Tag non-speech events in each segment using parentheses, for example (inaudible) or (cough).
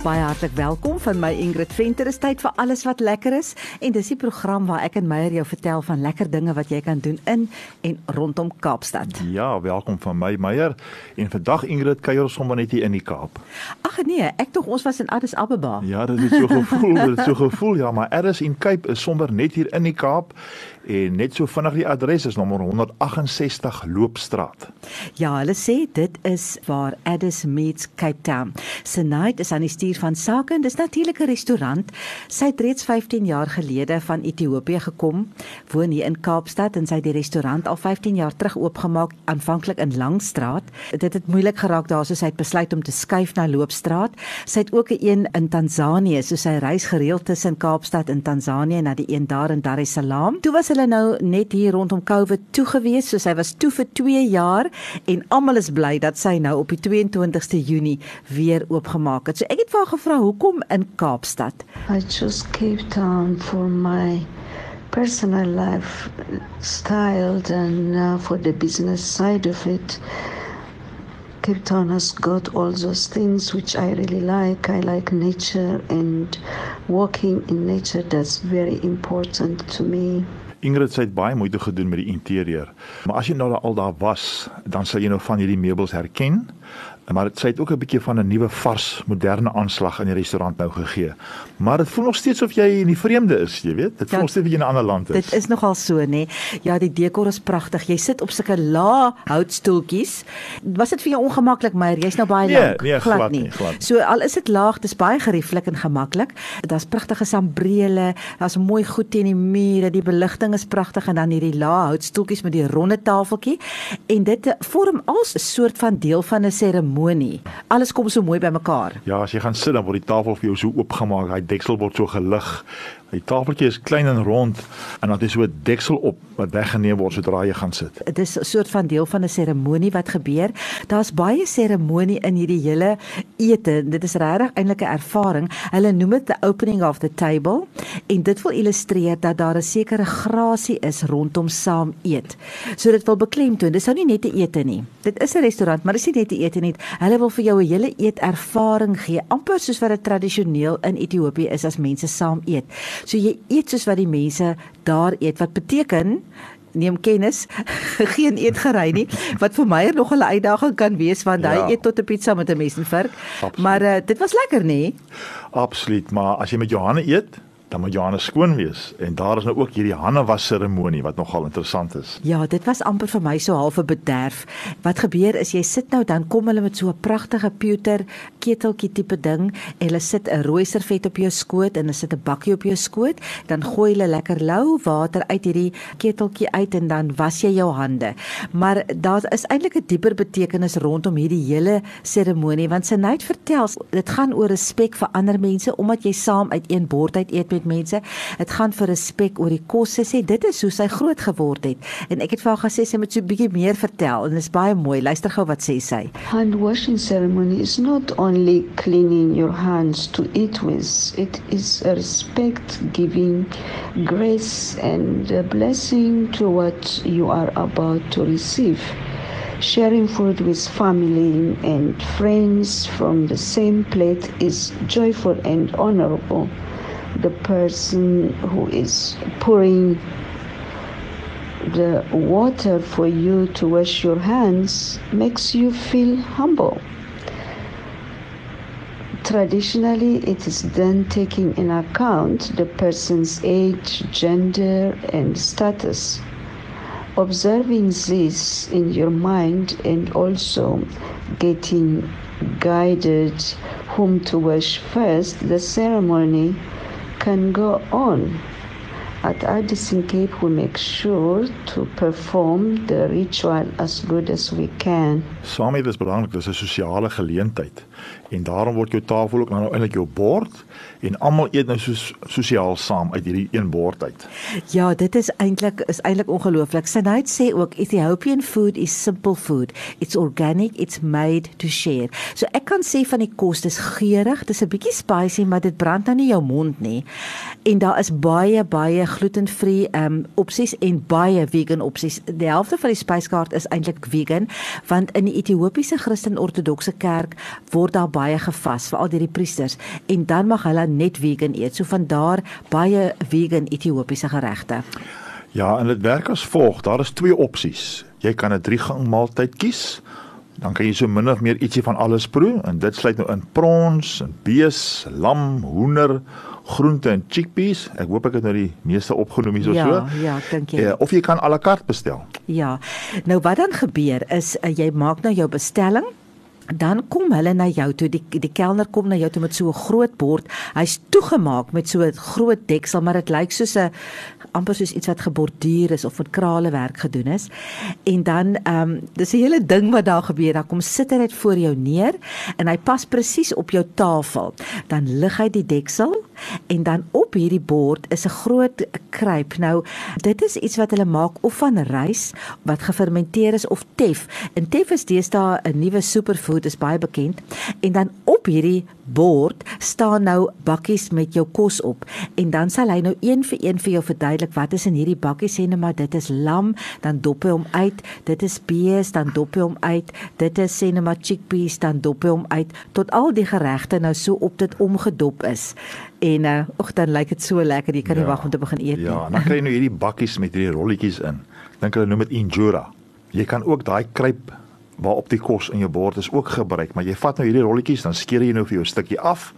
Baie hartlik welkom van my Ingrid Venter. Dit is tyd vir alles wat lekker is en dis die program waar ek en Meyer jou vertel van lekker dinge wat jy kan doen in en rondom Kaapstad. Ja, welkom van my Meyer. En vandag Ingrid kuier ons sommer net hier in die Kaap. Ag nee, ek tog ons was in Addis Ababa. Ja, dit het so gevoel, dit het so gevoel ja, maar Addis in Cape is sommer net hier in die Kaap en net so vinnig die adres is nommer 168 Loopstraat. Ja, hulle sê dit is waar Addis meets Cape Town. Senait is aan die stuur van sake en dis natuurlik 'n restaurant. Sy het reeds 15 jaar gelede van Ethiopië gekom, woon hier in Kaapstad en sy het die restaurant al 15 jaar terug oopgemaak, aanvanklik in Langstraat. Dit het moeilik geraak daar so sy het besluit om te skuif na Loopstraat. Sy het ook 'n een in Tansanië, so sy reis gereeld tussen Kaapstad en Tansanië na die een daar in Dar es Salaam. Toe was hulle nou net hier rondom COVID toe gewees, so sy was toe vir 2 jaar en almal is bly dat sy nou op die 22ste Junie weer oopgemaak het. So ek het haar gevra hoekom in Kaapstad. I chose Cape Town for my personal life style and uh, for the business side of it. Cape Town has got all those things which I really like. I like nature and walking in nature that's very important to me. Ingrid dit baie moeite gedoen met die interieur. Maar as jy nou al daar was, dan sal jy nou van hierdie meubels herken. Maar dit sê dit ook 'n bietjie van 'n nuwe vars, moderne aanslag in die restaurant nou gegee. Maar dit voel nog steeds of jy in die vreemde is, jy weet. Dit voel Ja, nog steeds of jy in 'n ander land is. Dit is nogal so, nê. Nee. Ja, die dekor is pragtig. Jy sit op sulke lae houtstoeltjies. Was dit vir jou ongemaklik, Meyer? Jy's nou baie Nee, lank. nee, glad nie, glad nie. So al is dit laag, dis baie gerieflik en gemaklik. Daar's pragtige sambrele, daar's mooi goed teen die mure, die beligting is pragtig en dan hierdie lae houtstoeltjies met die ronde tafeltjie en dit eh, vorm als 'n soort van deel van 'n seremonie. Alles kom so mooi bymekaar. Ja, as jy gaan sit dan word die tafel vir jou so oopgemaak, daai deksel word so gelig. Die tafeltjie is klein en rond en dan is so 'n deksel op wat weggeneem word sodra jy gaan sit. dit is 'n soort van deel van 'n seremonie wat gebeur. Daar's baie seremonie in hierdie hele ete. Dit is regtig eintlik 'n ervaring. Hulle noem dit the opening of the table en dit wil illustreer dat daar 'n sekere grasie is rondom saam eet. So dit wil beklemtoon. Dis nou nie net 'n ete nie. Dit is 'n restaurant, maar dis nie net 'n ete nie. Hulle wil vir jou 'n hele eetervaring gee, amper soos wat dit tradisioneel in Ethiopië is as mense saam eet. So jy eet soos wat die mense daar eet wat beteken neem kennis (laughs) geen eetgery nie wat vir my nog 'n uitdaging kan wees want hy Ja. eet tot 'n pizza met 'n mes en Absoluut. maar uh, dit was lekker nê Absoluut, maar as jy met jou hande eet, dan moet jou hande skoon wees en daar is nou ook hierdie hande was seremonie wat nogal interessant is. Ja, dit was amper vir my so half 'n bederf. Wat gebeur is jy sit nou dan kom hulle met so 'n pragtige pewter keteltjie tipe ding en hulle sit 'n rooi servet op jou skoot en hulle sit 'n bakkie op jou skoot, dan gooi hulle lekker lou water uit hierdie keteltjie uit en dan was jy jou hande. Maar daar is eintlik 'n dieper betekenis rondom hierdie hele seremonie want sy net vertel dit gaan oor respek vir ander mense omdat jy saam uit een bord uit eet met mense. Dit gaan vir respek oor die kos. Sy sê dit is hoe sy groot geword het. En ek het vir haar gesê sy moet so 'n bietjie meer vertel en dit is baie mooi. Luister gou wat sê sy. Hand washing ceremony is not only cleaning your hands to eat with, it is a respect giving grace and a blessing to what you are about to receive. Sharing food with family and friends from the same plate is joyful and honorable. The person who is pouring the water for you to wash your hands makes you feel humble. Traditionally, it is then taking in account the person's age, gender, and status. Observing this in your mind and also getting guided whom to wash first, the ceremony can go on. At Addison Cape, we make sure to perform the ritual as good as we can. Saam eet is belangrik, dis 'n sosiale geleentheid. En daarom word jou tafel ook nou eintlik jou bord en almal eet nou soos sosiaal saam uit hierdie een bord uit. Ja, dit is eintlik is eintlik ongelooflik. Sinait sê ook Ethiopian food is simple food. It's organic, it's made to share. So ek kan sê van die kos dis geurig, dis 'n bietjie spicy, maar dit brand nou nie jou mond nie. En daar is baie baie gluten-vrye ehm um, opsies en baie vegan opsies. Die helfte van die spyskaart is eintlik vegan, want in die Ethiopiese Christen-Ortodokse Kerk word daar baie gevas vir al die priesters en dan mag hulle net vegan eet. So van daar baie vegan Ethiopiese geregte. Ja, en dit werk as volg. Daar is twee opsies. Jy kan 'n 3 gang maaltyd kies. Dan kan jy so min of meer ietsie van alles proe en dit sluit nou in prawns, en bees, lam, hoender, groente en chickpeas. Ek hoop ek het nou die meeste opgenoem hier so. Ja, ja, dink jy. Ja, of jy kan à la carte bestel. Ja. Nou wat dan gebeur is uh, jy maak nou jou bestelling dan kom hulle na jou toe. Die die kelner kom na jou toe met so 'n groot bord. Hy's toegemaak met so 'n groot deksel maar dit lyk soos 'n amper soos iets wat geborduur is of met kralewerk gedoen is. En dan ehm um, dis 'n hele ding wat daar gebeur. Dan kom sit hy dit voor jou neer en hy pas presies op jou tafel. Dan lig hy die deksel en dan op hierdie bord is 'n groot kryp nou dit is iets wat hulle maak of van rys wat gefermenteer is of tef. En tef is deesdae 'n nuwe superfood is baie bekend. En dan op hierdie bord staan nou bakkies met jou kos op. En dan sal hy nou een vir een vir jou verduidelik wat is in hierdie bakkies sê net maar dit is lam dan dop hy hom uit. Dit is bees dan dop hy hom uit. Dit is sê net maar chickpeas dan dop hy hom uit. Tot al die geregte nou so op dit omgedop is en uh, och dan lyk dit so lekker jy kan nie ja, wag om te begin eet ja, nie. ja dan kry jy nou hierdie bakkies met hierdie rolletjies in. Dink hulle noem dit injera. Jy kan ook daai kruip waarop die kos in jou bord is ook gebruik, maar jy vat nou hierdie rolletjies dan skeer jy nou vir jou 'n stukkie af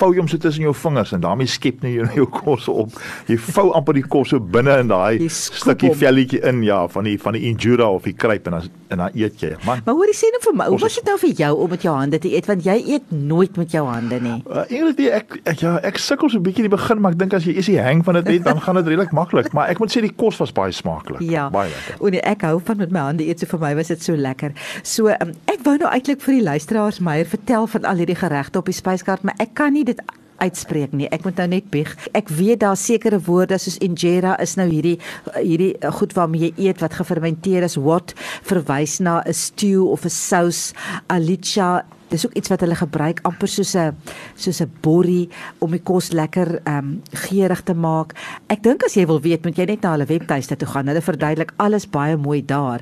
vou jy hom so tussen jou vingers en daarmee skep jy nou jou (laughs) kos op. Jy vou amper die kos so binne in daai stukkie velletjie in ja van die van die injera of die kruip en dan en dan eet jy. Man. Maar hoorie sê net vir my, hoe was dit nou vir jou om met jou hande te eet want jy eet nooit met jou hande nie. Uh, Eerlik ek, ek ja, ek sukkel so 'n bietjie in die begin, maar ek dink as jy is die hang van dit net dan gaan dit redelik maklik, maar ek moet sê die kos was baie smaaklik. Ja. Baie lekker. En ek hou van met my hande eet, so vir my was dit so lekker. So um, ek wou nou eintlik vir die luisteraars Meyer vertel van al hierdie geregte op die spyskaart, maar ek kan nie dit uitspreek nie. Ek moet nou net bieg. Ek weet daar sekere woorde soos injera is nou hierdie hierdie goed waarmee jy eet wat gefermenteer is. What verwys na 'n stew of 'n sous. Alicha Dis ook iets wat hulle gebruik amper soos 'n soos 'n borrie om die kos lekker ehm um, geurig te maak. Ek dink as jy wil weet, moet jy net na hulle webtuiste toe gaan. Hulle verduidelik alles baie mooi daar.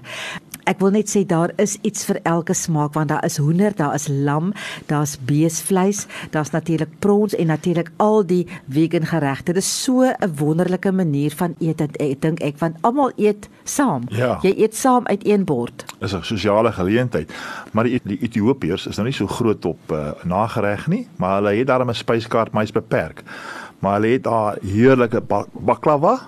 Ek wil net sê daar is iets vir elke smaak want daar is hoender, daar is lam, daar's beesvleis, daar's natuurlik prawns en natuurlik al die vegan geregte. Dit is so 'n wonderlike manier van eet dit ek dink ek want almal eet saam. Ja. Jy eet saam uit een bord. Is 'n sosiale geleentheid. Maar die, die Ethiopiërs is nou nie so groot op uh, nagereg nie, maar hulle het daarmee 'n spyskaart mees beperk. Maar hulle het daar heerlike baklava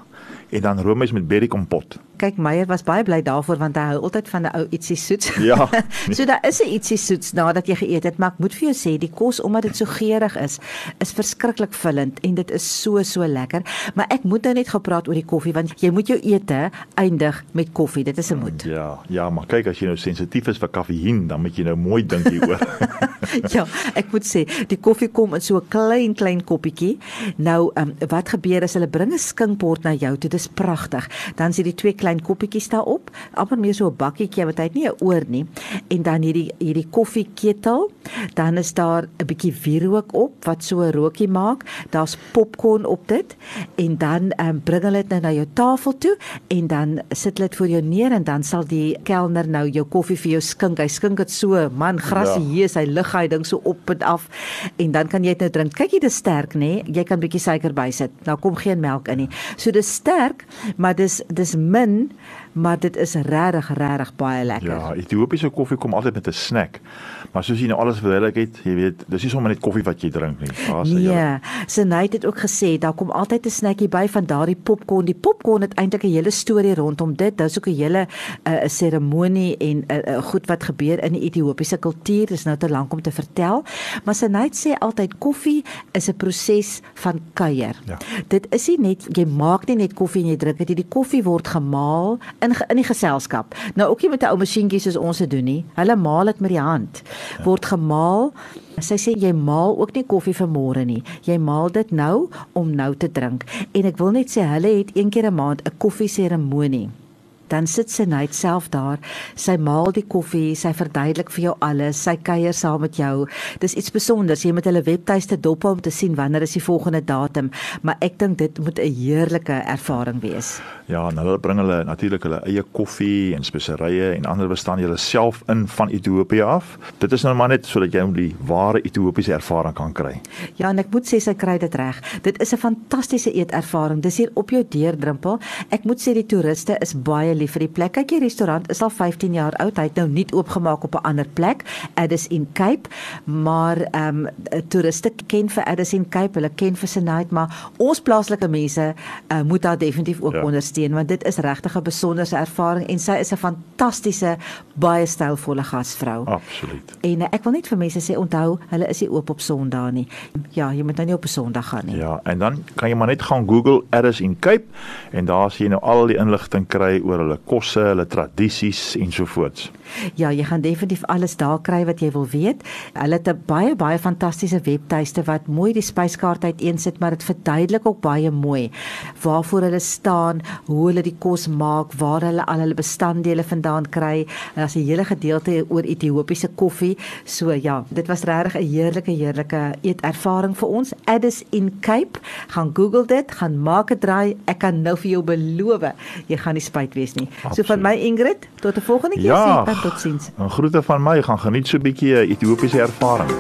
en dan roomys met berry kompot kyk Meyer was baie bly daarvoor want hy hou altyd van 'n ou ietsie soets. Ja. (laughs) so daar is 'n ietsie soets nadat jy geëet het, maar ek moet vir jou sê die kos omdat dit so geurig is, is verskriklik vullend en dit is so so lekker. Maar ek moet nou net gepraat oor die koffie want jy moet jou ete eindig met koffie. Dit is 'n moet. Ja, ja, maar kyk as jy nou sensitief is vir kafeïen, dan moet jy nou mooi dink hieroor. (laughs) (laughs) ja, ek moet sê die koffie kom in so 'n klein klein koppietjie. Nou, um, wat gebeur as hulle bring 'n skinkbord na jou toe? Dis pragtig. Dan sien die twee klein koppietjies daarop, amper meer so 'n bakkietjie wat hy het nie 'n oor nie. En dan hierdie hierdie koffieketel, dan is daar 'n bietjie wierook op wat so 'n rookie maak. Daar's popcorn op dit en dan um, bring hulle dit nou na jou tafel toe en dan sit hulle dit voor jou neer en dan sal die kelner nou jou koffie vir jou skink. Hy skink dit so, man, grasie ja. hier is hy lig hy ding so op en af en dan kan jy dit nou drink. Kyk jy dis sterk nê? Jy kan bietjie suiker bysit. Nou kom geen melk in nie. So dis sterk, maar dis dis min maar dit is regtig regtig baie lekker. Ja, Ethiopiese koffie kom altyd met 'n snack. Maar soos jy nou alles verduidelik het, jy weet, dis nie sommer net koffie wat jy drink nie. Daar's ja, Senait het ook gesê daar kom altyd 'n snackie by van daardie popcorn. Die popcorn het eintlik 'n hele storie rondom dit. Daar's ook 'n hele 'n uh, seremonie en 'n uh, uh, goed wat gebeur in die Ethiopiese kultuur. Dis nou te lank om te vertel. Maar Senait sê altyd koffie is 'n proses van kuier. Ja. Dit is nie net jy maak nie net koffie en jy drink dit. Die koffie word gemaal in in die geselskap. Nou ook nie met 'n ou masjienkie soos ons dit doen nie. Hulle maal dit met die hand. Word gemaal. Sy sê jy maal ook nie koffie vir môre nie. Jy maal dit nou om nou te drink. En ek wil net sê hulle het een keer 'n maand 'n koffie seremonie dan sit sy net self daar. Sy maal die koffie, sy verduidelik vir jou alles, sy kuier saam met jou. Dis iets spesiaals. Jy moet hulle webtuiste dop om te sien wanneer is die volgende datum, maar ek dink dit moet 'n heerlike ervaring wees. Ja, en hulle bring hulle natuurlik hulle eie koffie en speserye en ander bestanddele self in van Ethiopië af. Dit is nou maar net sodat jy die ware Ethiopiese ervaring kan kry. Ja, en ek moet sê sy kry dit reg. Dit is 'n fantastiese eetervaring. Dis hier op jou deurdrempel. Ek moet sê die toeriste is baie lief vir die plek. Kyk, die restaurant is al 15 jaar oud. Hy het nou nie oopgemaak op 'n ander plek. Addis in Cape, maar ehm um, toeriste ken vir Addis in Cape. Hulle ken vir Senite, maar ons plaaslike mense uh, moet daar definitief ook ja. ondersteun want dit is regtig 'n besonderse ervaring en sy is 'n fantastiese, baie stylvolle gasvrou. Absoluut. En uh, ek wil net vir mense sê onthou, hulle is nie oop op Sondag nie. Ja, jy moet nou nie op 'n Sondag gaan nie. Ja, en dan kan jy maar net gaan Google Addis in Cape en daar sien jy nou al die inligting kry oor hulle kosse, hulle tradisies ensovoorts. Ja, jy gaan definitief alles daar kry wat jy wil weet. Hulle het 'n baie baie fantastiese webtuiste wat mooi die spyskaart uiteensit, maar dit verduidelik ook baie mooi waarvoor hulle staan, hoe hulle die kos maak, waar hulle al hulle bestanddele vandaan kry. As 'n hele gedeelte oor Ethiopiese koffie. So ja, dit was regtig 'n heerlike heerlike eetervaring vir ons. Addis in Cape. Gaan Google dit, gaan maak 'n draai. Ek kan nou vir jou beloof, jy gaan nie spyt wees nie. Absoluut. So van my Ingrid, tot 'n volgende keer ja, sien. Totsiens. 'n Groete van my, gaan geniet so 'n bietjie Ethiopiese ervaring.